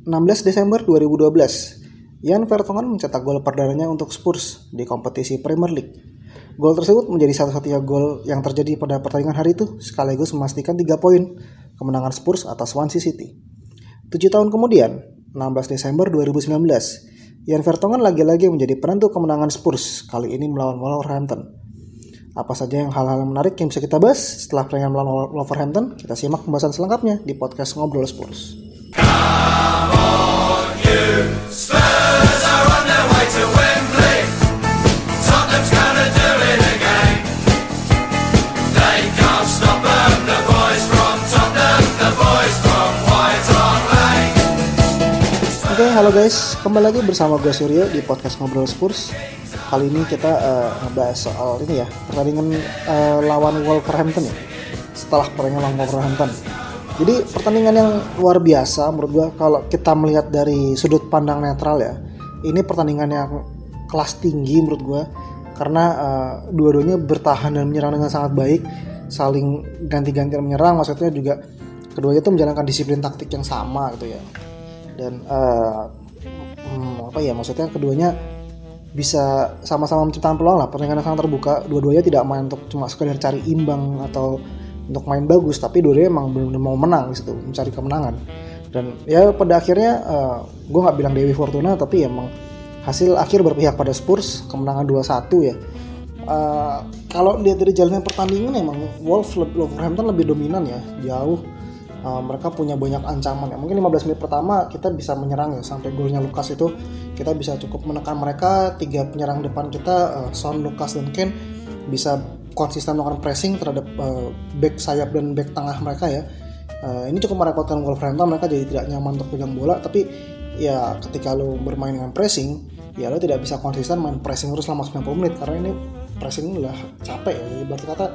16 Desember 2012, Jan Vertonghen mencetak gol perdananya untuk Spurs di kompetisi Premier League. Gol tersebut menjadi satu-satunya gol yang terjadi pada pertandingan hari itu, sekaligus memastikan 3 poin kemenangan Spurs atas Swansea City. Tujuh tahun kemudian, 16 Desember 2019, Jan Vertonghen lagi-lagi menjadi penentu kemenangan Spurs, kali ini melawan Wolverhampton. Apa saja yang hal-hal menarik yang bisa kita bahas setelah pertandingan melawan Wolverhampton? Kita simak pembahasan selengkapnya di podcast Ngobrol Spurs. Oke, halo guys. Kembali lagi bersama gue Suryo di podcast Ngobrol Spurs. Kali ini kita uh, ngebahas soal ini ya, pertandingan uh, lawan Wolverhampton ya. Setelah pertandingan lawan Wolverhampton. Jadi pertandingan yang luar biasa menurut gue kalau kita melihat dari sudut pandang netral ya. Ini pertandingan yang kelas tinggi menurut gue karena uh, dua-duanya bertahan dan menyerang dengan sangat baik, saling ganti-gantian menyerang maksudnya juga keduanya itu menjalankan disiplin taktik yang sama gitu ya dan uh, apa ya maksudnya keduanya bisa sama-sama menciptakan peluang lah pertandingan sangat terbuka dua-duanya tidak main untuk cuma sekedar cari imbang atau untuk main bagus tapi dua-duanya emang benar-benar mau menang gitu mencari kemenangan. Dan ya pada akhirnya uh, gue nggak bilang Dewi Fortuna tapi emang hasil akhir berpihak pada Spurs kemenangan 2-1 ya. Uh, kalau lihat dari jalannya pertandingan emang Wolves Wolverhampton lebih dominan ya jauh. Uh, mereka punya banyak ancaman ya. Mungkin 15 menit pertama kita bisa menyerang ya sampai golnya Lukas itu. Kita bisa cukup menekan mereka tiga penyerang depan kita uh, Son, Lukas dan Ken bisa konsisten melakukan pressing terhadap uh, back sayap dan back tengah mereka ya. Uh, ini cukup merepotkan Wolverhampton mereka jadi tidak nyaman untuk pegang bola. Tapi ya ketika lo bermain dengan pressing ya lo tidak bisa konsisten main pressing terus selama 90 menit. Karena ini pressing udah capek ya. Jadi berarti kata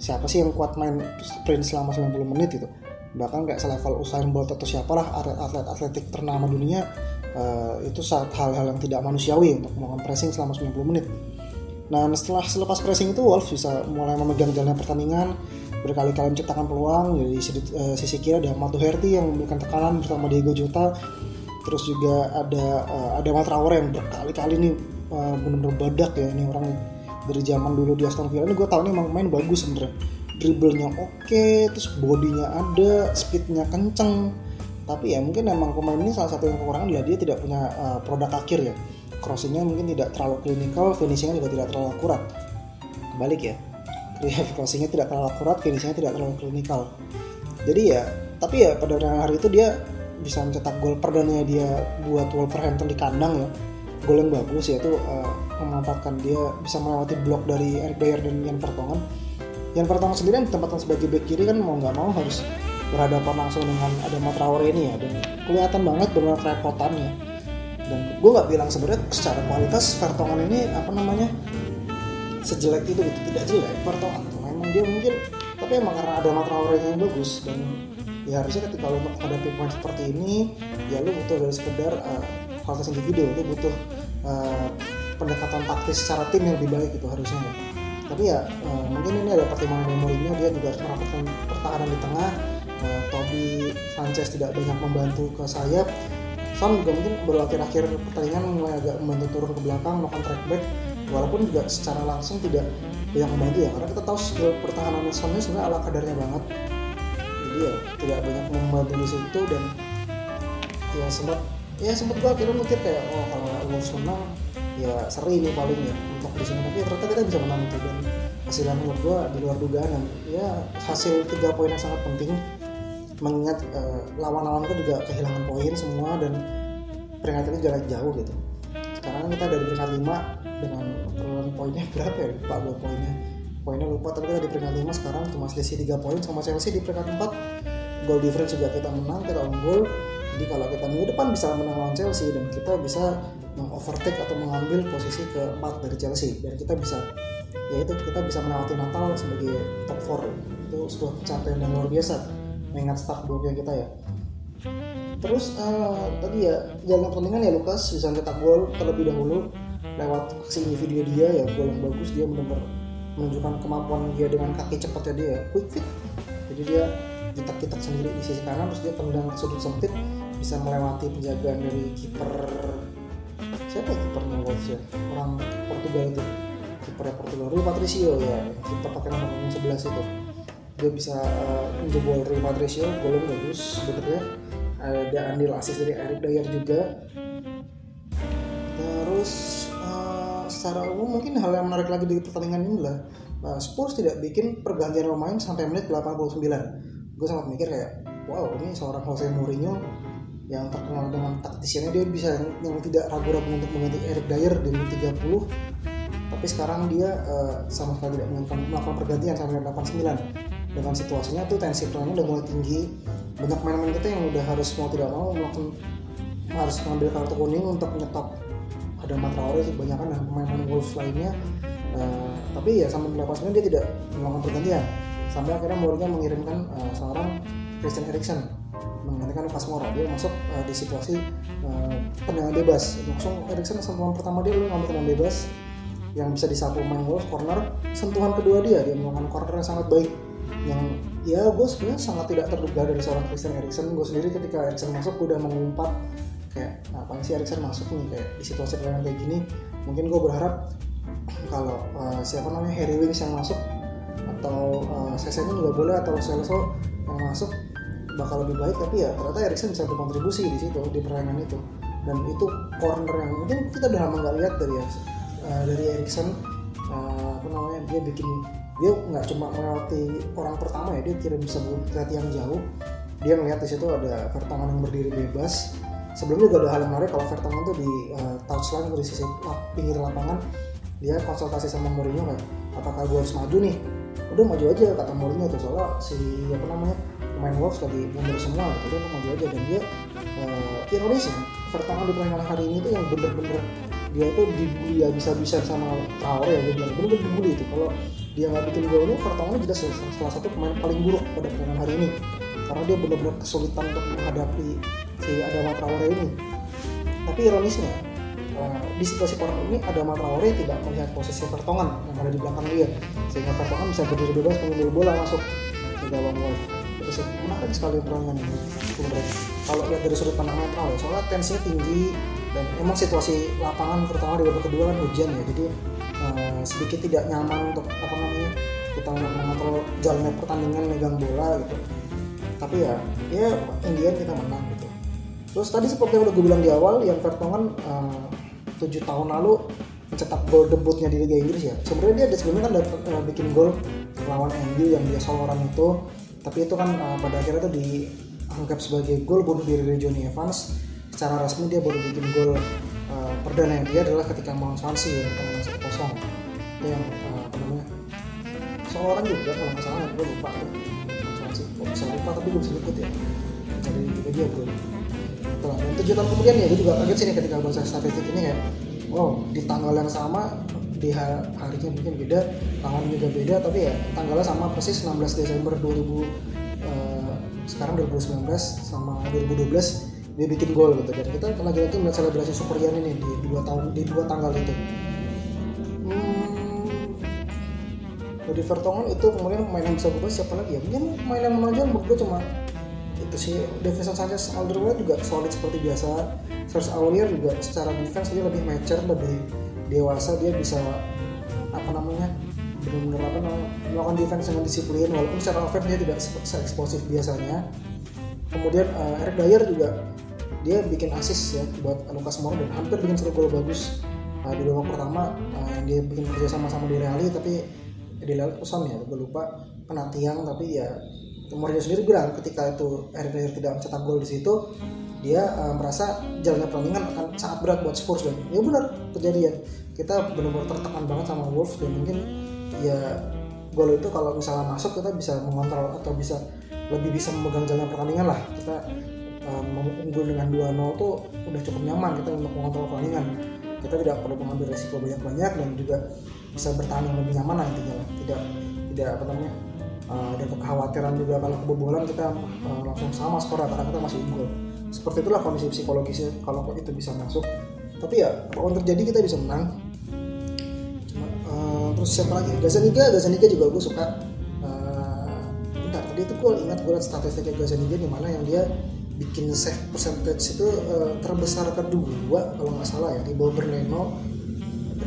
siapa sih yang kuat main sprint selama 90 menit itu bahkan kayak selevel Usain Bolt atau siapalah atlet atletik ternama dunia uh, itu saat hal-hal yang tidak manusiawi untuk melakukan pressing selama 90 menit. Nah setelah selepas pressing itu Wolves bisa mulai memegang jalannya pertandingan berkali-kali menciptakan peluang. Dari sisi, uh, sisi kiri ada Mato Herty yang memberikan tekanan bersama Diego Jota. Terus juga ada uh, ada Matraore yang berkali-kali nih uh, benar-benar badak ya. Ini orang dari zaman dulu di Aston Villa ini gue tahu nih emang main bagus sebenarnya. Dribblenya oke okay, terus bodinya ada speednya kenceng. Tapi ya mungkin emang pemain ini salah satu yang kekurangan adalah dia tidak punya uh, produk akhir ya crossingnya mungkin tidak terlalu klinikal finishingnya juga tidak terlalu akurat. Kebalik ya. Crossingnya tidak terlalu akurat finishingnya tidak terlalu klinikal jadi ya tapi ya pada hari itu dia bisa mencetak gol perdananya dia buat Wolverhampton di kandang ya. Gol yang bagus yaitu uh, memanfaatkan dia bisa melewati blok dari Eric Dyer dan Jan Vertonghen. Yang pertama sendiri yang ditempatkan sebagai back kiri kan mau nggak mau harus berhadapan langsung dengan ada Traore ini ya. Dan kelihatan banget benar kerepotannya dan gue nggak bilang sebenarnya secara kualitas Vertonghen ini apa namanya sejelek itu gitu. Tidak jelek Vertonghen memang dia mungkin tapi emang karena ada Traore yang bagus. Dan ya harusnya ketika lo menghadapi pemain seperti ini ya lo butuh dari sekedar uh, kualitas individu. Lo butuh uh, pendekatan taktis secara tim yang lebih baik itu harusnya. Ya tapi ya uh, mungkin ini ada pertimbangan Mourinho dia juga harus merapatkan pertahanan di tengah. Uh, Toby Sanchez tidak banyak membantu ke sayap Son juga mungkin baru akhir-akhir pertandingan mulai agak membantu turun ke belakang melakukan track back. Walaupun juga secara langsung tidak banyak membantu ya karena kita tahu skill pertahanan Son ini sebenarnya ala kadarnya banget. Jadi ya tidak banyak membantu di situ dan ya sempat ya sempat gua akhirnya mikir kayak oh kalau Wolves menang ya seri ini paling ya untuk di sini. Tapi ternyata kita bisa menang itu dan hasilnya menurut gue di luar dugaan dan ya hasil tiga poin yang sangat penting mengingat uh, lawan-lawan itu juga kehilangan poin semua dan peringkat itu jarak jauh gitu. Sekarang kita dari peringkat 5 dengan perolehan poinnya berapa ya? Lupa gue poinnya. Poinnya lupa tapi kita di peringkat 5 sekarang cuma selisih 3 poin sama Chelsea di peringkat 4 goal difference juga kita menang kita unggul. Jadi kalau kita minggu depan bisa menang lawan Chelsea dan kita bisa mengovertake atau mengambil posisi keempat dari Chelsea dan kita bisa ya itu kita bisa melewati Natal sebagai top 4 itu sebuah pencapaian yang luar biasa mengingat start buruknya kita ya. Terus uh, tadi ya jalan pertandingan ya Lukas bisa cetak gol terlebih dahulu lewat aksi individu dia ya gol yang bagus dia benar-benar menunjukkan kemampuan dia dengan kaki cepatnya dia quick fit jadi dia kitak-kitak sendiri di sisi kanan terus dia tendang ke sudut sempit bisa melewati penjagaan dari kiper siapa ya kipernya Wolves ya? Orang Portugal itu kipernya Portugal Rui Patricio ya kiper pakai nomor 11 itu dia bisa uh, menjebol Rui Patricio golnya bagus sebenarnya ada andil asis dari Eric Dyer juga. Terus uh, secara umum mungkin hal yang menarik lagi di pertandingan ini adalah uh, Spurs tidak bikin pergantian pemain sampai menit 89 gue sempat mikir kayak wow ini seorang Jose Mourinho yang terkenal dengan taktisiannya dia bisa yang, tidak ragu-ragu untuk mengganti Eric Dyer di menit 30 tapi sekarang dia uh, sama sekali tidak melakukan pergantian sampai 89 dengan situasinya tuh tensi perangnya udah mulai tinggi. Banyak main-main kita yang udah harus mau tidak mau melakukan harus mengambil kartu kuning untuk menyetop ada Matraore kebanyakan dan pemain-pemain Wolves lainnya. Uh, tapi ya sampai 89 dia tidak melakukan pergantian. Sampai akhirnya Mourinho mengirimkan uh, seorang Christian Eriksen menggantikan Lucas Moura. Dia masuk uh, di situasi uh, tendangan bebas. Langsung Eriksen sentuhan pertama dia lalu ngambil tendangan bebas yang bisa disapu main Wolves corner. Sentuhan kedua dia dia melakukan corner yang sangat baik yang ya gue sebenarnya sangat tidak terduga dari seorang Christian Eriksen. Gue sendiri ketika Eriksen masuk gue udah mengumpat kayak apa sih Eriksen masuk nih? Kayak di situasi permainan kayak gini mungkin gue berharap kalau uh, siapa namanya Harry Winks yang masuk atau uh, Sesenya juga boleh atau Celso yang masuk bakal lebih baik. Tapi ya ternyata Eriksen bisa berkontribusi di situ di permainan itu. Dan itu corner yang mungkin kita udah lama nggak lihat dari uh, dari Eriksen uh, apa namanya dia bikin dia nggak cuma melewati orang pertama ya dia kirim sebuah ke yang jauh. Dia melihat di situ ada Vertonghen yang berdiri bebas. Sebelumnya juga ada hal yang menarik kalau Vertonghen tuh di uh, touchline di sisi pinggir lapangan dia konsultasi sama Mourinho kan apakah gue harus maju nih? Udah maju aja kata Mourinho tuh. Soalnya si apa namanya pemain Wolves lagi mundur semua gitu dia maju aja. Dan dia uh, ironisnya Vertonghen di pertandingan hari ini tuh yang bener-bener dia tuh dibully ya bisa-bisa sama Traore ya gue bilang bener-bener dibully itu kalau dia nggak bikin gol ini Vertonghen jelas salah satu pemain paling buruk pada pertandingan hari ini. Karena dia benar-benar kesulitan untuk menghadapi si Adama Traore ini. Tapi ironisnya uh, di situasi corner ini Adama Traore tidak melihat posisi Vertonghen yang ada di belakang dia. Sehingga Vertonghen bisa berdiri bebas mengambil bola masuk ke dalam Wolf itu menarik sekali pertandingan ini kalau lihat dari sudut pandang netral ya soalnya tensinya tinggi dan emang situasi lapangan pertama di babak kedua kan hujan ya jadi uh, sedikit tidak nyaman untuk apa namanya kita mengontrol jalannya pertandingan megang bola gitu. Tapi ya ya Indian kita menang gitu. Terus tadi seperti yang udah gue bilang di awal yang Vertonghen eh, tujuh tahun lalu mencetak gol debutnya di Liga Inggris ya. Sebenarnya dia sebelumnya kan dapat uh, bikin gol lawan MU yang dia soloran itu. Tapi itu kan uh, pada akhirnya tuh dianggap sebagai gol bunuh diri dari Johnny Evans. Secara resmi dia baru bikin gol uh, perdana yang dia adalah ketika melawan Swansea ya yang uh, apa namanya? Seorang juga kalau nggak salah gue lupa. Gue bisa lupa tapi gue bisa ikut ya. Dari dia bro Setelah, dan tujuh tahun kemudian ya gue juga kaget sih nih ketika baca statistik ini kayak wow di tanggal yang sama di harinya mungkin beda tanggal juga beda tapi ya tanggalnya sama persis 16 Desember 2000 uh, sekarang 2019 sama 2012 dia bikin gol gitu. Dan kita lagi-lagi melihat selebrasi Super Yan ini di dua tahun di dua tanggal itu jadi Vertonghen itu kemudian pemain yang bisa berubah siapa lagi ya? Mungkin pemain yang menonjol menurut gue cuma itu sih. Davison Sanchez Alderweireld juga solid seperti biasa. Serge Aurier juga secara defense dia lebih mature lebih dewasa dia bisa apa namanya benar-benar apa melakukan defense dengan disiplin walaupun secara offense dia tidak se eksplosif biasanya. Kemudian uh, Eric Dyer juga dia bikin assist ya buat Lucas Moura dan hampir bikin satu gol bagus uh, di babak pertama uh, dia bikin kerja sama sama di Reali tapi di Reali pesan ya gue lupa kena tiang tapi ya Mourinho sendiri bilang ketika itu Eric Dyer tidak mencetak gol di situ dia uh, merasa jalannya pertandingan akan sangat berat buat Spurs dan ya benar kejadian. Kita benar-benar tertekan banget sama Wolves dan mungkin ya gol itu kalau misalnya masuk kita bisa mengontrol atau bisa lebih bisa memegang jalan pertandingan lah. Kita um, unggul dengan 2-0 tuh udah cukup nyaman kita untuk mengontrol pertandingan. Kita tidak perlu mengambil resiko banyak-banyak dan juga bisa bertahan yang lebih nyaman lah intinya. Tidak tidak apa namanya uh, ada kekhawatiran juga kalau kebobolan kita uh, langsung sama skor kita masih unggul. Seperti itulah kondisi psikologisnya kalau itu bisa masuk. Tapi ya apa pun terjadi kita bisa menang. Uh, terus siapa lagi? Gazaniga Gazaniga juga gue suka. Uh, bentar tadi itu gue ingat gue liat statistiknya Gazaniga di mana yang dia bikin save percentage itu uh, terbesar kedua kalau nggak salah ya di bawah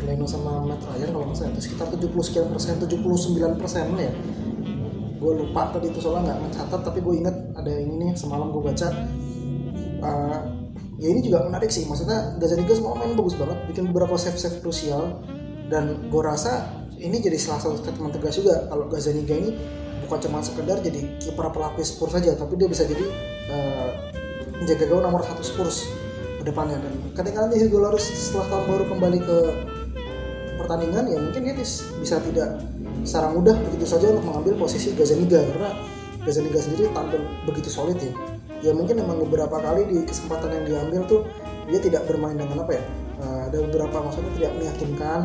Berneno sama Matt Ryan kalau nggak salah itu sekitar 70 sekian persen 79 persen ya. Gue lupa tadi itu soalnya nggak mencatat tapi gue ingat ada yang ini semalam gue baca. Uh, ya ini juga menarik sih maksudnya Gazaniga semua main bagus banget bikin beberapa save save krusial. Dan gue rasa ini jadi salah satu statement tegas juga kalau Gazaniga ini bukan cuma sekedar jadi kiper pelaku Spurs saja tapi dia bisa jadi uh, menjaga gawang nomor satu Spurs ke depannya. Dan ketika nanti Hugo Lloris setelah tahun baru kembali ke pertandingan ya mungkin dia bisa tidak secara mudah begitu saja untuk mengambil posisi Gazaniga karena Gazaniga sendiri tampil begitu solid ya. Ya mungkin memang beberapa kali di kesempatan yang diambil tuh dia tidak bermain dengan apa ya uh, ada beberapa maksudnya tidak meyakinkan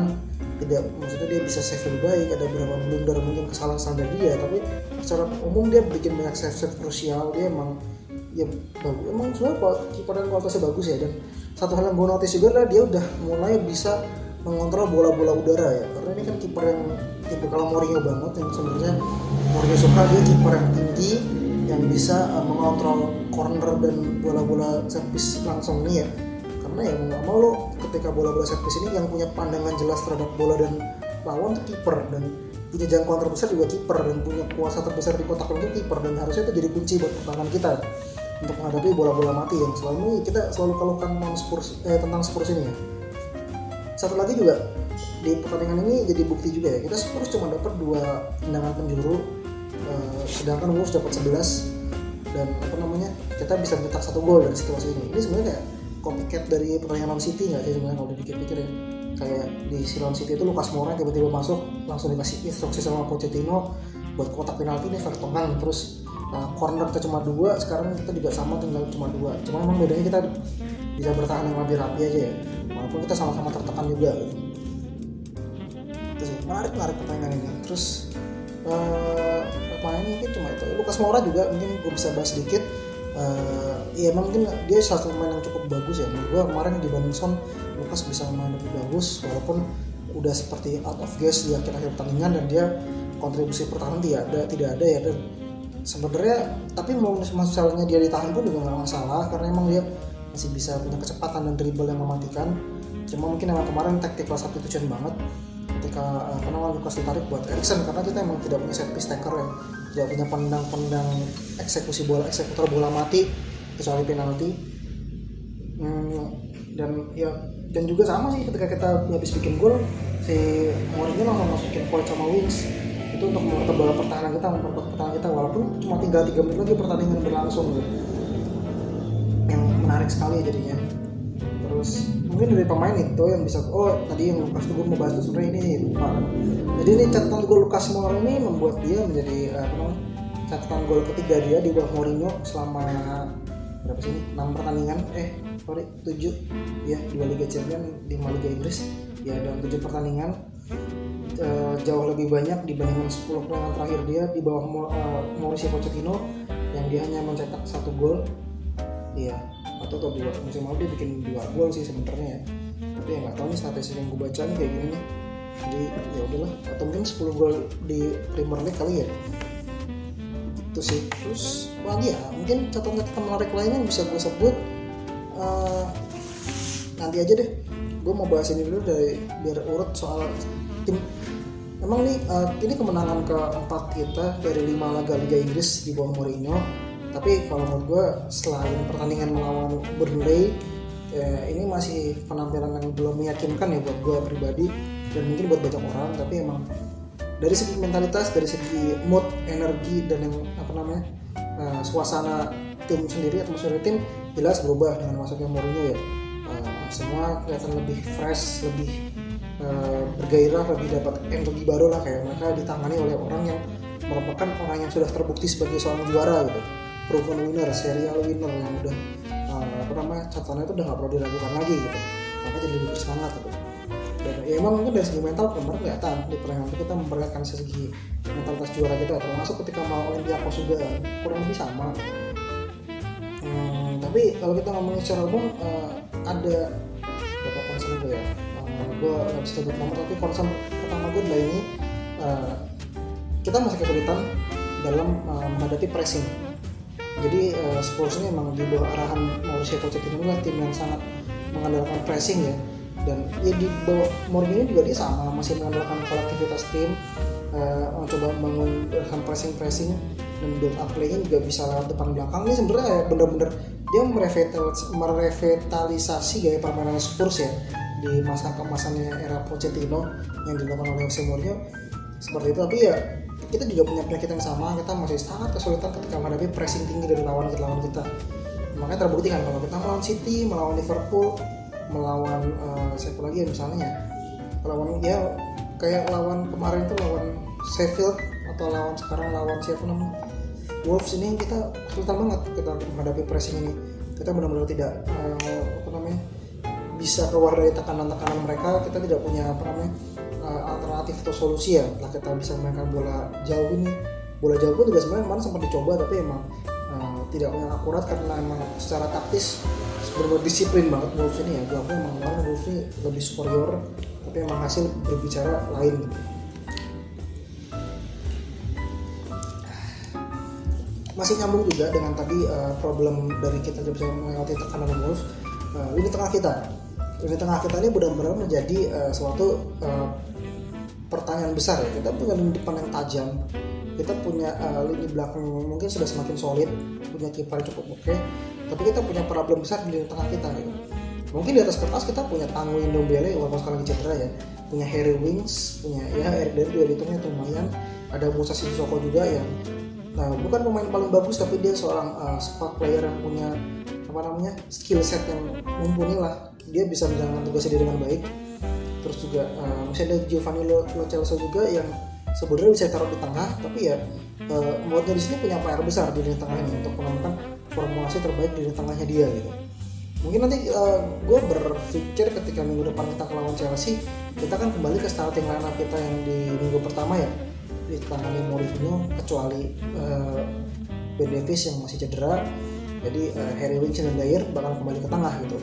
tidak maksudnya dia bisa save lebih baik ada beberapa blunder mungkin kesalahan dari dia tapi secara umum dia bikin banyak save save krusial dia emang ya bagus emang sebenarnya kiper dan kualitasnya bagus ya dan satu hal yang gue notice juga adalah dia udah mulai bisa mengontrol bola-bola udara ya. Karena ini kan kiper yang tipe kalau Mourinho banget yang sebenarnya Mourinho suka dia kiper yang tinggi yang bisa uh, mengontrol corner dan bola-bola servis langsung nih ya. Karena ya mau nggak mau lo ketika bola-bola servis ini yang punya pandangan jelas terhadap bola dan lawan itu kiper dan punya jangkauan terbesar juga kiper dan punya kuasa terbesar di kotak penalti kiper dan harusnya itu jadi kunci buat pertahanan kita untuk menghadapi bola-bola mati. Yang selalu kita selalu keluhkan eh, tentang Spurs ini ya. Satu lagi juga di pertandingan ini jadi bukti juga ya kita Spurs cuma dapat dua tendangan penjuru eh, sedangkan Wolves dapat 11 dan apa namanya kita bisa mencetak satu gol dari situasi ini. Ini sebenarnya kayak copycat dari pertandingan lawan City nggak sih sebenarnya kalau dipikir-pikir ya? Kayak di Lawan City itu Lukas Moura tiba-tiba masuk langsung dikasih instruksi sama Pochettino buat kotak penalti ini Vertonghen terus uh, corner kita cuma dua sekarang kita juga sama tinggal cuma dua. Cuma emang bedanya kita bisa bertahan yang lebih rapi aja ya. Walaupun kita sama-sama tertekan juga. Gitu. terus menarik menarik pertandingan ini. Terus uh, pemain mungkin cuma itu. Lukas Moura juga mungkin gue bisa bahas sedikit. Uh, ya emang mungkin dia satu pemain yang cukup bagus ya. Menurut gue kemarin dibanding Son Lukas bisa main lebih bagus walaupun udah seperti out of gas di akhir-akhir pertandingan dan dia kontribusi pertahanan tidak ada tidak ada ya. Dan sebenarnya tapi mau masalahnya dia ditahan pun juga nggak masalah karena emang dia masih bisa punya kecepatan dan dribble yang mematikan. Cuma mungkin emang kemarin taktik kelas substitution banget. Ketika uh, kenapa Lukas ditarik buat Erikson karena kita emang tidak punya set piece taker ya. Tidak punya pendang-pendang eksekusi bola eksekutor bola mati kecuali penalti. Hmm, dan ya dan juga sama sih ketika kita habis bikin gol si Mourinho langsung masukin void sama wings itu untuk memperkuat bola pertahanan kita memperkuat pertahanan kita walaupun cuma tinggal tiga menit lagi pertandingan berlangsung gitu menarik sekali jadinya. Terus mungkin dari pemain itu yang bisa oh tadi yang Lukas tuh gue mau bahas itu sebenarnya ini lupa kan. Jadi ini catatan gol Lukas Moura ini membuat dia menjadi apa namanya catatan gol ketiga dia di bawah Mourinho selama berapa sih ini? 6 pertandingan? Eh sorry 7 ya dua Liga Champions 5 Liga Inggris. Ya dalam 7 pertandingan. Uh, jauh lebih banyak dibandingkan 10 pertandingan terakhir dia di bawah uh, Mauricio Pochettino yang dia hanya mencetak satu gol. Iya atau atau dua musim lalu dia bikin dua gol sih sebenarnya ya. Tapi ya nggak tahu nih statistik yang gue baca nih kayak gini nih. Jadi ya udahlah. Atau mungkin 10 gol di Premier League kali ya. Itu sih. Terus lagi ya? Mungkin catatan-catatan menarik lainnya yang bisa gue sebut uh, nanti aja deh. Gue mau bahas ini dulu dari biar urut soal tim. Emang nih uh, ini kemenangan keempat kita dari lima laga Liga Inggris di bawah Mourinho tapi kalau menurut gue selain pertandingan melawan Burnley ya, ini masih penampilan yang belum meyakinkan ya buat gue pribadi. Dan mungkin buat banyak orang tapi emang dari segi mentalitas dari segi mood energi dan yang apa namanya uh, suasana tim sendiri atmosfer tim jelas berubah dengan masuknya Mourinho ya. Uh, semua kelihatan lebih fresh lebih uh, bergairah lebih dapat energi baru lah kayak mereka ditangani oleh orang yang merupakan orang yang sudah terbukti sebagai seorang juara gitu proven winner, serial winner yang udah uh, apa namanya catatannya itu udah nggak perlu diragukan lagi gitu. Maka jadi lebih bersemangat gitu. Dan ya emang mungkin dari segi mental kemarin kelihatan di pertandingan kita memperlihatkan segi mentalitas juara kita termasuk ketika mau Olympiakos juga kurang lebih sama. Hmm, tapi kalau kita ngomongin secara umum uh, ada beberapa concern gue ya? Uh, gue nggak bisa sebut nomor tapi concern pertama gue adalah ini uh, kita masih kesulitan dalam uh, menghadapi pressing. Jadi uh, Spurs ini emang di bawah arahan Mauricio Pochettino tim yang sangat mengandalkan pressing ya dan ya di bawah Mourinho juga dia sama masih mengandalkan kolektivitas tim uh, mencoba membangun pressing pressing dan build up playnya juga bisa lewat depan belakang ini sebenarnya kayak bener-bener dia merevitalisasi gaya permainan Spurs ya di masa kemasannya era Pochettino yang dilakukan oleh Jose Mourinho seperti itu tapi ya kita juga punya penyakit yang sama kita masih sangat kesulitan ketika menghadapi pressing tinggi dari lawan kita lawan kita. Makanya terbukti kan kalau kita melawan City melawan Liverpool melawan uh, siapa lagi ya misalnya? Lawan ya kayak lawan kemarin itu lawan Sheffield atau lawan sekarang lawan siapa namanya? Wolves ini kita kesulitan banget kita menghadapi pressing ini. Kita benar-benar tidak uh, apa namanya bisa keluar dari tekanan-tekanan mereka. Kita tidak punya apa namanya uh, alternatif atau solusi ya. Lah kita bisa mainkan bola jauh ini. Bola jauh pun juga sebenarnya kemarin sempat dicoba tapi emang uh, tidak punya akurat karena emang secara taktis benar disiplin banget Wolves ini ya. Gue emang kemarin Wolves ini lebih superior tapi emang hasil berbicara lain gitu. Masih nyambung juga dengan tadi uh, problem dari kita tidak bisa melewati tekanan Wolves. Uh, lini tengah kita. Lini tengah kita ini benar-benar menjadi uh, suatu uh, pertanyaan besar ya kita punya lini depan yang tajam kita punya uh, lini belakang mungkin sudah semakin solid punya kiper cukup oke okay, tapi kita punya problem besar di lini tengah kita gitu. mungkin di atas kertas kita punya Tanguy Ndombele walaupun sekarang cedera ya punya Harry Wings punya ya Eric Dyer juga dihitungnya lumayan ada Musa Sissoko juga yang Nah, bukan pemain paling bagus tapi dia seorang uh, squad player yang punya apa namanya skill set yang mumpuni lah. Dia bisa menjalankan tugasnya dengan baik. Terus juga uh, masih ada Giovanni Lo, Lo Celso juga yang sebenarnya bisa taruh di tengah, tapi ya uh, Mourinho di sini punya PR besar di lini tengah ini untuk menemukan formulasi terbaik di lini tengahnya dia gitu. Mungkin nanti uh, gue berpikir ketika minggu depan kita lawan Chelsea, kita akan kembali ke starting lineup kita yang di minggu pertama ya. Ditangani Mourinho kecuali uh, Ben Davis yang masih cedera. Jadi uh, Harry Winks dan Dyer bakal kembali ke tengah gitu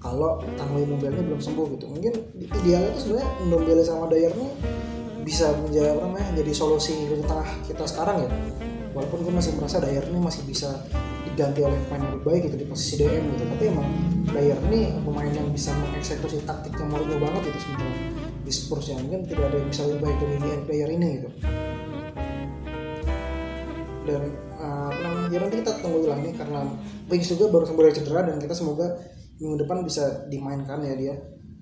kalau Tanguy Ndombele belum sembuh gitu. Mungkin idealnya itu sebenarnya Ndombele sama Dyer bisa menjadi apa namanya jadi solusi di tengah kita sekarang ya. Walaupun gue masih merasa Dyer ini masih bisa diganti oleh pemain yang lebih baik gitu di posisi DM gitu. Tapi emang Dyer ini pemain yang bisa mengeksekusi taktiknya Mourinho banget itu sebenarnya. Di Spurs ya mungkin tidak ada yang bisa lebih baik dari Dyer ini gitu. Dan uh, ya nanti kita tunggu lah nih karena Wings juga baru sembuh dari cedera dan kita semoga minggu depan bisa dimainkan ya dia.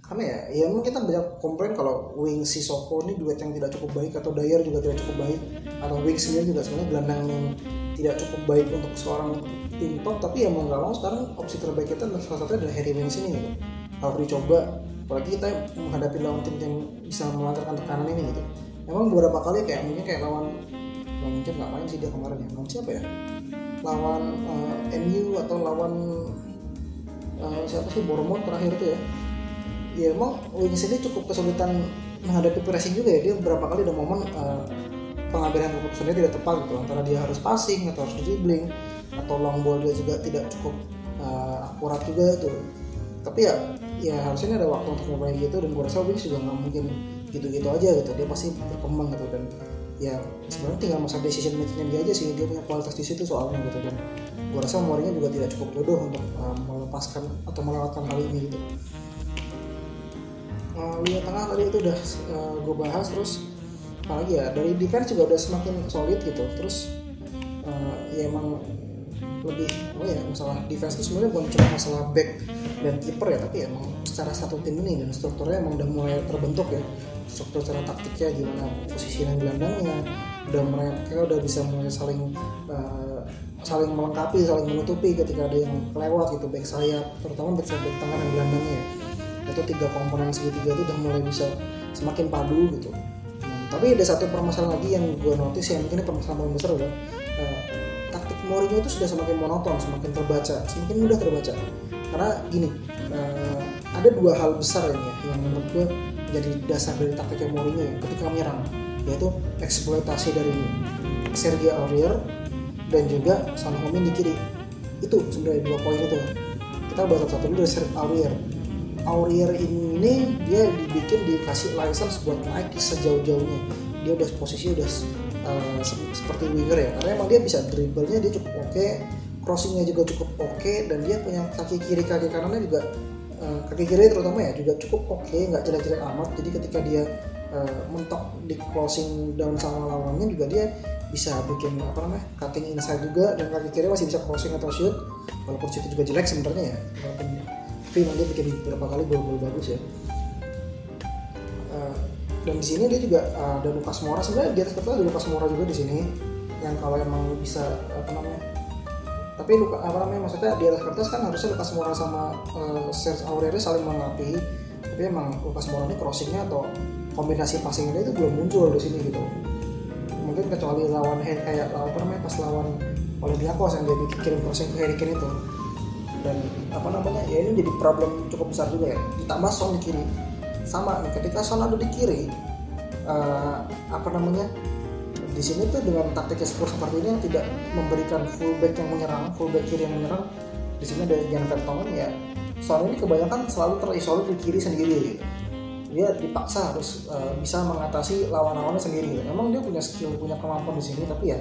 Karena ya ya memang kita banyak komplain kalau Wings si Soko ini duet yang tidak cukup baik atau Dyer juga tidak cukup baik atau Wings sendiri juga sebenarnya gelandang yang tidak cukup baik untuk seorang tim top tapi ya mau nggak mau. Sekarang opsi terbaik kita salah satunya adalah Harry Wings ini gitu. Harus dicoba apalagi kita menghadapi lawan tim yang bisa melancarkan tekanan ini gitu. Memang beberapa kali kayak mungkin kayak lawan Bang Ucap nggak main sih dia kemarin ya. Lawan siapa ya? Lawan uh, eh, MU atau lawan uh, siapa sih? Bournemouth terakhir itu ya. Ya emang Wings ini cukup kesulitan menghadapi pressing juga ya. Dia beberapa kali ada momen uh, pengambilan keputusannya tidak tepat gitu. Antara dia harus passing atau harus dribbling atau long ball dia juga tidak cukup uh, akurat juga itu tapi ya ya harusnya ada waktu untuk ngobrol gitu dan gue rasa Wings juga nggak mungkin gitu-gitu aja gitu. Dia pasti berkembang gitu dan ya sebenarnya tinggal masa decision making dia aja sih. Dia punya kualitas di situ soalnya gitu dan gue rasa Mourinho juga tidak cukup bodoh untuk uh, melepaskan atau melewatkan hal ini gitu. Uh, tengah tadi itu udah uh, eh, gue bahas terus apalagi ya dari defense juga udah semakin solid gitu. Terus uh, ya emang lebih oh ya masalah defense itu sebenarnya bukan cuma masalah back dan kiper ya tapi emang secara satu tim ini dan strukturnya emang udah mulai terbentuk ya. Struktur secara taktiknya gimana posisi yang gelandangnya udah mereka udah bisa mulai saling uh, saling melengkapi saling menutupi ketika ada yang kelewat gitu back sayap terutama back sayap back tengah dan gelandangnya ya. Itu tiga komponen segitiga itu udah mulai bisa semakin padu gitu. Nah, tapi ada satu permasalahan lagi yang gue notice yang mungkin ini permasalahan paling besar adalah uh, taktik Mourinho itu sudah semakin monoton semakin terbaca semakin mudah terbaca. Karena gini uh, ada dua hal besar ini ya yang menurut gue jadi dasar dari taktiknya Mourinho ya ketika menyerang yaitu eksploitasi dari Sergio Aurier dan juga Son Heung-min di kiri. Itu sebenarnya dua poin itu. Kita bahas satu dulu dari Sergio Aurier. Aurier ini dia dibikin dikasih license buat naik sejauh-jauhnya. Dia udah posisi udah uh, se seperti winger ya. Karena emang dia bisa dribblenya dia cukup oke okay, crossingnya juga cukup oke okay, dan dia punya kaki kiri kaki kanannya juga uh, kaki kiri terutama ya juga cukup oke okay, nggak jelek-jelek amat. Jadi ketika dia uh, mentok di closing down sama lawannya juga dia bisa bikin apa namanya cutting inside juga dan kaki kiri masih bisa crossing atau shoot. Walaupun shoot juga jelek sebenarnya ya walaupun tapi dia bikin beberapa kali gol-gol bagus ya. Uh, dan di sini dia juga uh, ada Lukas Moura. Sebenarnya di atas kertas ada Lukas Moura juga di sini yang kalau emang bisa apa namanya. Tapi luka, apa namanya maksudnya di atas kertas kan harusnya Lukas Moura sama uh, Serge Aurier saling melengkapi tapi emang Lukas Moura ini crossingnya atau kombinasi passingnya itu belum muncul di sini gitu mungkin kecuali lawan kayak lawan apa namanya pas lawan Olympiakos yang dia bikin kirim crossing ke Harry Kane itu. Dan apa namanya ya ini jadi problem cukup besar juga ya. Ditambah Son di kiri. Sama nih ketika Son ada di kiri uh, apa namanya di sini tuh dengan taktik Spurs seperti ini yang tidak memberikan fullback yang menyerang fullback kiri yang menyerang di sini ada Jan Vertonghen ya. Son ini kebanyakan selalu terisolir di kiri sendiri gitu dia dipaksa harus uh, bisa mengatasi lawan-lawannya sendiri. Memang dia punya skill, punya kemampuan di sini, tapi ya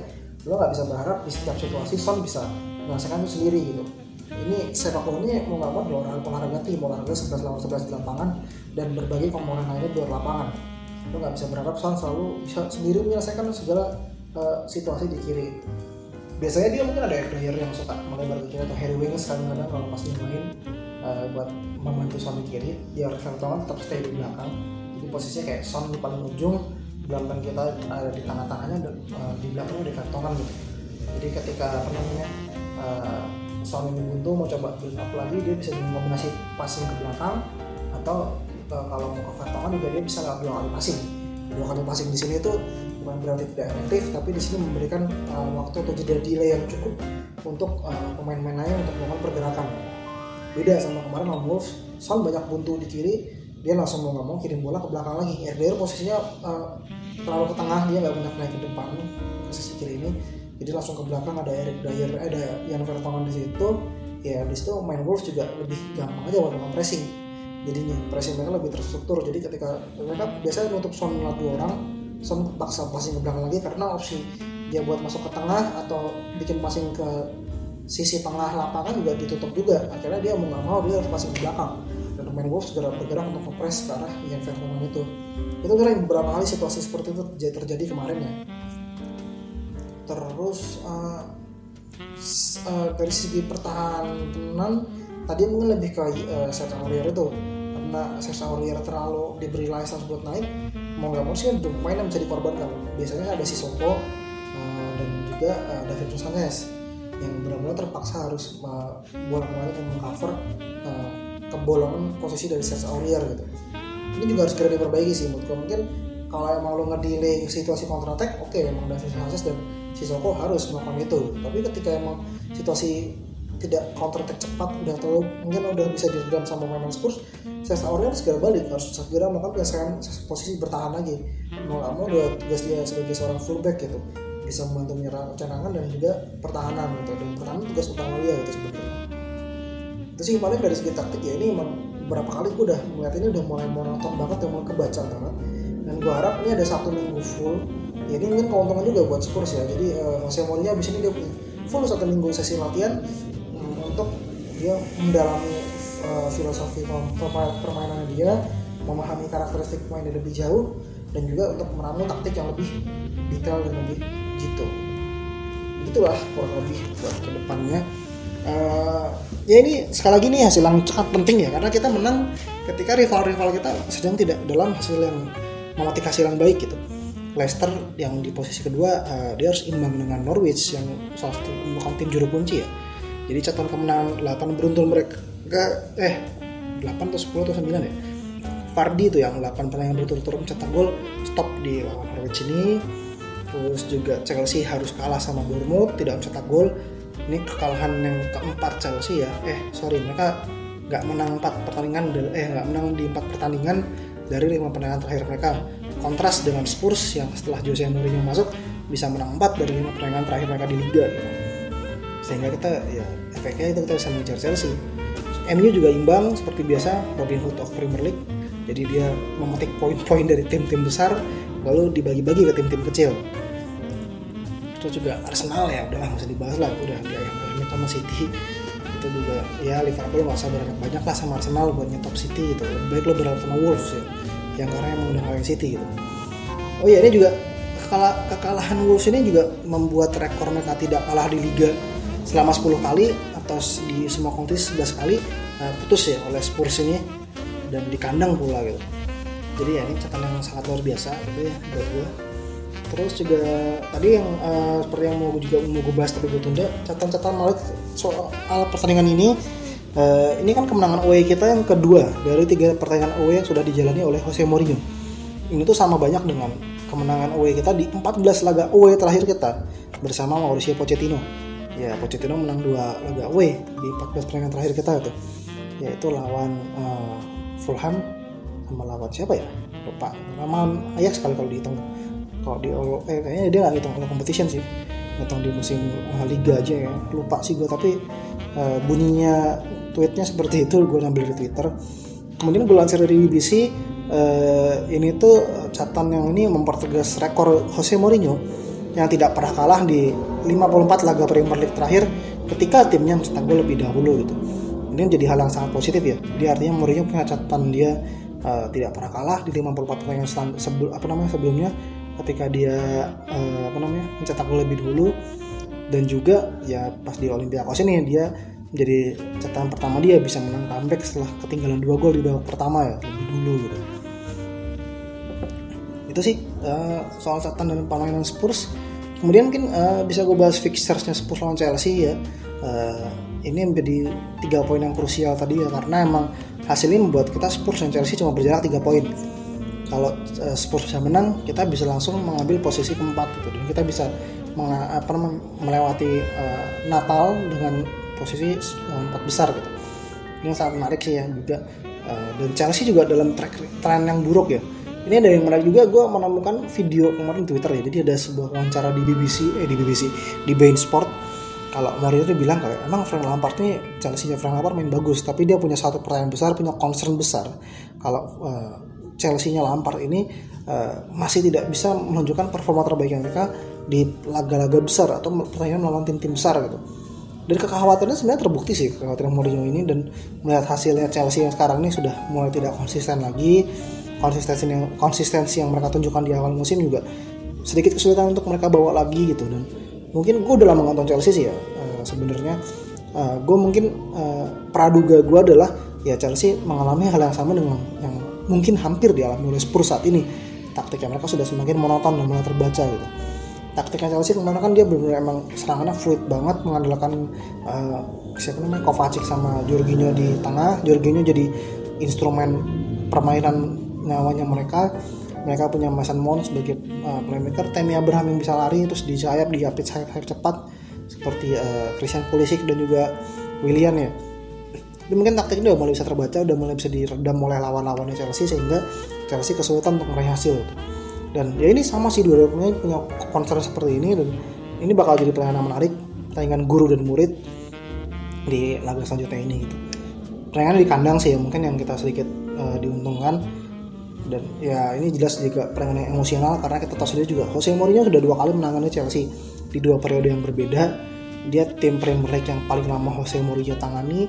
lo nggak bisa berharap di setiap situasi Son bisa menyelesaikan itu sendiri gitu. Ini sepak bola ini mau nggak mau adalah olahraga olahraga tim, olahraga 11 lawan 11 di lapangan dan berbagai komponen lainnya di luar lapangan. Lo nggak bisa berharap Son selalu bisa sendiri menyelesaikan segala uh, situasi di kiri. Biasanya dia mungkin ada player yang suka melebar ke kiri atau Harry Winks kadang-kadang kalau pas dia main uh, buat membantu di kiri dia Vertonghen tetap stay di belakang. Jadi posisinya kayak Son di paling ujung belakang kita ada di tengah-tengahnya dan uh, di belakangnya di Vertonghen gitu. Jadi ketika apa uh, ini buntu mau coba build up lagi dia bisa kombinasi passing ke belakang atau uh, kalau mau ke Vertonghen juga dia bisa nggak dua kali passing. Dua kali passing di sini itu bukan berarti tidak efektif tapi di sini memberikan uh, waktu atau jeda delay yang cukup untuk uh, pemain-pemain lain untuk melakukan pergerakan beda sama kemarin lawan Wolves. Son banyak buntu di kiri dia langsung mau ngomong kirim bola ke belakang lagi. RDR posisinya uh, terlalu ke tengah dia nggak banyak naik ke depan ke sisi kiri ini. Jadi langsung ke belakang ada Eric Dyer ada Jan Vertonghen di situ. Ya di situ main Wolves juga lebih gampang aja waktu pressing. Jadinya pressing mereka lebih terstruktur. Jadi ketika mereka biasanya nutup Son dua orang Son paksa passing ke belakang lagi karena opsi dia buat masuk ke tengah atau bikin passing ke sisi tengah lapangan juga ditutup juga. Akhirnya dia mau nggak mau dia harus passing ke belakang. Dan pemain Wolves segera bergerak untuk kompres ke arah yang Vertonghen itu. Itu kira beberapa kali situasi seperti itu terjadi kemarin ya. Terus uh, uh, dari segi pertahanan tadi mungkin lebih ke uh, Serge Aurier itu. Karena Serge Aurier terlalu diberi license buat naik mau nggak mau sih untuk pemain yang bisa dikorbankan. Biasanya ada si Soko uh, dan juga uh, David Sanchez yang benar-benar terpaksa harus uh, bolak-balik mengcover uh, kebolongan posisi dari Serge Aurier gitu. Ini juga harus segera diperbaiki sih menurut mungkin kalau emang lo ngedelay situasi counter attack oke okay, emang David Sanchez dan Sissoko harus melakukan itu. Tapi ketika emang situasi tidak counter attack cepat udah terlalu mungkin udah bisa diredam sama pemain Spurs Serge Aurier segera balik harus segera melakukan penyelesaian posisi bertahan lagi. Mau nggak mau udah tugas dia sebagai seorang fullback gitu bisa membantu menyerang cadangan dan juga pertahanan gitu. Dan pertahanan tugas utama dia gitu sebenarnya. Itu sih paling dari segi taktik ya ini emang beberapa kali gue udah melihat ini udah mulai monoton banget dan mulai kebaca banget. Dan gue harap ini ada satu minggu full. Ya ini mungkin keuntungan juga buat Spurs ya. Jadi uh, Jose Mourinho abis ini dia full satu minggu sesi latihan um, untuk dia mendalami uh, filosofi permainan dia memahami karakteristik pemain lebih jauh dan juga untuk meramu taktik yang lebih detail dan lebih gitu. Itulah kurang lebih buat ke depannya uh, ya ini sekali lagi nih hasil yang sangat penting ya karena kita menang ketika rival-rival kita sedang tidak dalam hasil yang memetik hasil yang baik gitu. Leicester yang di posisi kedua uh, dia harus imbang dengan Norwich yang salah satu bukan tim juru kunci ya. Jadi catatan kemenangan 8 beruntun mereka eh 8 atau 10 atau 9 ya. Fardi itu yang 8 pertandingan berturut-turut mencetak gol stop di lawan Norwich ini terus juga Chelsea harus kalah sama Bournemouth tidak mencetak gol. Ini kekalahan yang keempat Chelsea ya. Eh sorry mereka nggak menang empat pertandingan eh nggak menang di empat pertandingan dari lima pertandingan terakhir mereka. Kontras dengan Spurs yang setelah Jose Mourinho masuk bisa menang empat dari lima pertandingan terakhir mereka di Liga gitu. sehingga kita ya efeknya itu kita bisa mengejar Chelsea. MU juga imbang seperti biasa Robin Hood of Premier League. Jadi dia memetik poin-poin dari tim-tim besar lalu dibagi-bagi ke tim-tim kecil terus juga Arsenal ya udahlah nggak usah dibahas lah udah dia yang ayam sama City. Itu juga ya Liverpool nggak usah berharap banyak lah sama Arsenal buat nyetop City gitu. Lebih baik lo berharap sama Wolves ya yang karena emang udah ngalahin City gitu. Oh iya ini juga kekala, kekalahan Wolves ini juga membuat rekor mereka tidak kalah di Liga selama 10 kali atau di semua kompetisi 11 kali uh, putus ya oleh Spurs ini dan di kandang pula gitu jadi ya ini catatan yang sangat luar biasa gitu ya buat gue terus juga tadi yang uh, seperti yang mau gue juga mau gue bahas tapi gue tunda catatan-catatan malah soal pertandingan ini. Uh, ini kan kemenangan away kita yang kedua dari tiga pertandingan away yang sudah dijalani oleh Jose Mourinho. Ini tuh sama banyak dengan kemenangan away kita di 14 laga away terakhir kita bersama Mauricio Pochettino. Ya Pochettino menang dua laga away di 14 pertandingan terakhir kita itu yaitu lawan uh, Fulham sama lawan siapa ya? Lupa. Lawan Ajax sekali kalau dihitung kalau di eh kayaknya dia nggak ngitung all competition sih. Ngitung di musim uh, liga aja ya. Lupa sih gue tapi uh, bunyinya tweetnya seperti itu gue ambil di twitter. Kemudian gue lansir dari BBC uh, ini tuh catatan yang ini mempertegas rekor Jose Mourinho yang tidak pernah kalah di 54 laga Premier League terakhir ketika timnya mencetak gol lebih dahulu gitu. Ini jadi hal yang sangat positif ya. Jadi artinya Mourinho punya catatan dia uh, tidak pernah kalah di 54 pertandingan sebelum apa namanya sebelumnya ketika dia uh, apa namanya mencetak gol lebih dulu. Dan juga ya pas di Olympiakos ini dia menjadi catatan pertama dia bisa menang comeback setelah ketinggalan dua gol di babak pertama ya lebih dulu gitu. Itu sih uh, soal catatan dan permainan Spurs. Kemudian mungkin uh, bisa gue bahas fixturesnya Spurs lawan Chelsea ya. Uh, ini menjadi tiga poin yang krusial tadi ya karena emang hasil ini membuat kita Spurs dan Chelsea cuma berjarak tiga poin. Kalau uh, Spurs bisa menang kita bisa langsung mengambil posisi keempat gitu. Dan kita bisa apa melewati uh, Natal dengan posisi uh, empat besar gitu. Ini sangat menarik sih ya juga. Uh, dan Chelsea juga dalam track tren yang buruk ya. Ini ada yang menarik juga gue menemukan video kemarin Twitter ya. Jadi ada sebuah wawancara di BBC eh di BBC di Bein Sport kalau Mourinho itu bilang kalau emang Frank Lampard ini Chelsea Frank Lampard main bagus tapi dia punya satu pertanyaan besar punya concern besar kalau uh, Chelsea-nya Lampard ini uh, masih tidak bisa menunjukkan performa terbaik mereka di laga-laga besar atau pertandingan melawan tim-tim besar gitu. Dan kekhawatirannya sebenarnya terbukti sih kekhawatiran Mourinho ini dan melihat hasilnya Chelsea yang sekarang ini sudah mulai tidak konsisten lagi. Konsistensi yang konsistensi yang mereka tunjukkan di awal musim juga sedikit kesulitan untuk mereka bawa lagi gitu dan mungkin gue udah lama nonton Chelsea sih ya uh, sebenarnya. Uh, gue mungkin uh, praduga gue adalah ya Chelsea mengalami hal yang sama dengan yang mungkin hampir dialami oleh Spurs saat ini. Taktiknya mereka sudah semakin monoton dan mulai terbaca gitu. Taktiknya Chelsea ke mana kan dia benar-benar emang serangannya fluid banget mengandalkan uh, siapa namanya Kovacic sama Jorginho di tengah. Jorginho jadi instrumen permainan nyawanya mereka mereka punya Mason Mount sebagai uh, playmaker. Temi Abraham yang bisa lari terus di sayap di sayap sayap cepat seperti uh, Christian Pulisic dan juga William ya. Tapi mungkin taktik udah mulai bisa terbaca udah mulai bisa diredam oleh lawan-lawannya Chelsea sehingga Chelsea kesulitan untuk meraih hasil. Dan ya ini sama sih dua-duanya punya concern seperti ini dan ini bakal jadi pertandingan menarik pertandingan guru dan murid di laga selanjutnya ini gitu. Pertandingan di kandang sih ya mungkin yang kita sedikit uh, diuntungkan dan ya ini jelas juga pertandingan yang emosional karena kita tahu sendiri juga Jose Mourinho sudah dua kali menangani Chelsea di dua periode yang berbeda. Dia tim Premier League yang paling lama Jose Mourinho tangani.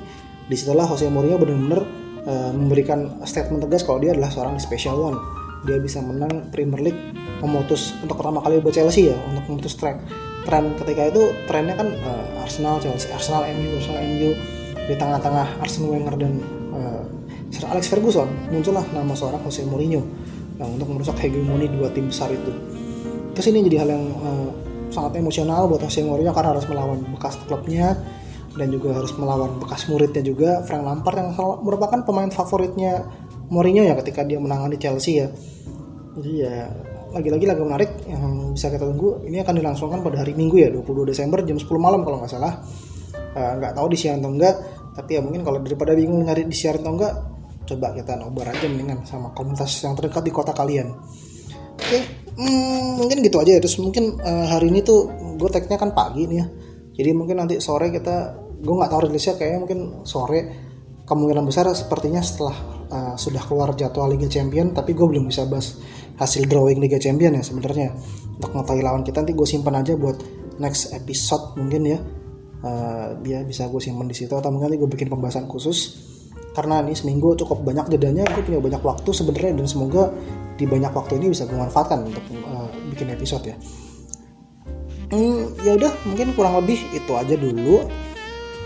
Di situlah Jose Mourinho benar-benar uh, memberikan statement tegas kalau dia adalah seorang special one. Dia bisa menang Premier League memutus untuk pertama kali buat Chelsea ya untuk memutus track tren ketika itu trennya kan uh, Arsenal Chelsea Arsenal MU Arsenal MU di tengah-tengah Arsene Wenger dan Sir Alex Ferguson muncullah nama seorang Jose Mourinho yang untuk merusak hegemoni dua tim besar itu. Terus ini jadi hal yang uh, sangat emosional buat Jose Mourinho karena harus melawan bekas klubnya dan juga harus melawan bekas muridnya juga. Frank Lampard yang merupakan pemain favoritnya Mourinho ya ketika dia menangani Chelsea ya. Jadi ya lagi-lagi laga menarik yang bisa kita tunggu. Ini akan dilangsungkan pada hari Minggu ya 22 Desember jam 10 malam kalau nggak salah. Uh, nggak tahu disiaran atau enggak tapi ya mungkin kalau daripada bingung nyari disiaran atau enggak coba kita nobar aja mendingan sama komunitas yang terdekat di kota kalian. Oke hmm, mungkin gitu aja ya. Terus mungkin uh, hari ini tuh gue tagnya kan pagi nih ya. Jadi mungkin nanti sore kita gue nggak tahu rilisnya kayaknya mungkin sore. Kemungkinan besar sepertinya setelah uh, sudah keluar jadwal Liga Champion tapi gue belum bisa bahas hasil drawing Liga Champion ya sebenarnya. Untuk mengetahui lawan kita nanti gue simpan aja buat next episode mungkin ya. Uh, bisa gue simpan di situ atau mungkin gue bikin pembahasan khusus karena nih seminggu cukup banyak jedanya gue punya banyak waktu sebenarnya dan semoga di banyak waktu ini bisa gue manfaatkan untuk uh, bikin episode ya. Hmm, ya udah mungkin kurang lebih itu aja dulu.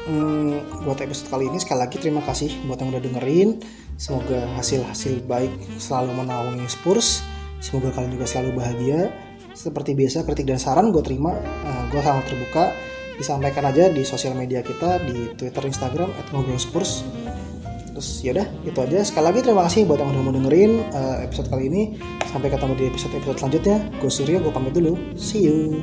Hmm, buat episode kali ini sekali lagi terima kasih buat yang udah dengerin. Semoga hasil-hasil baik selalu menaungi Spurs. Semoga kalian juga selalu bahagia. Seperti biasa kritik dan saran gue terima uh, gue sangat terbuka. Disampaikan aja di sosial media kita di Twitter Instagram @ngobrolspurs terus yaudah itu aja. Sekali lagi terima kasih buat yang udah mau dengerin uh, episode kali ini. Sampai ketemu di episode episode selanjutnya. Gue Surya gue pamit dulu. See you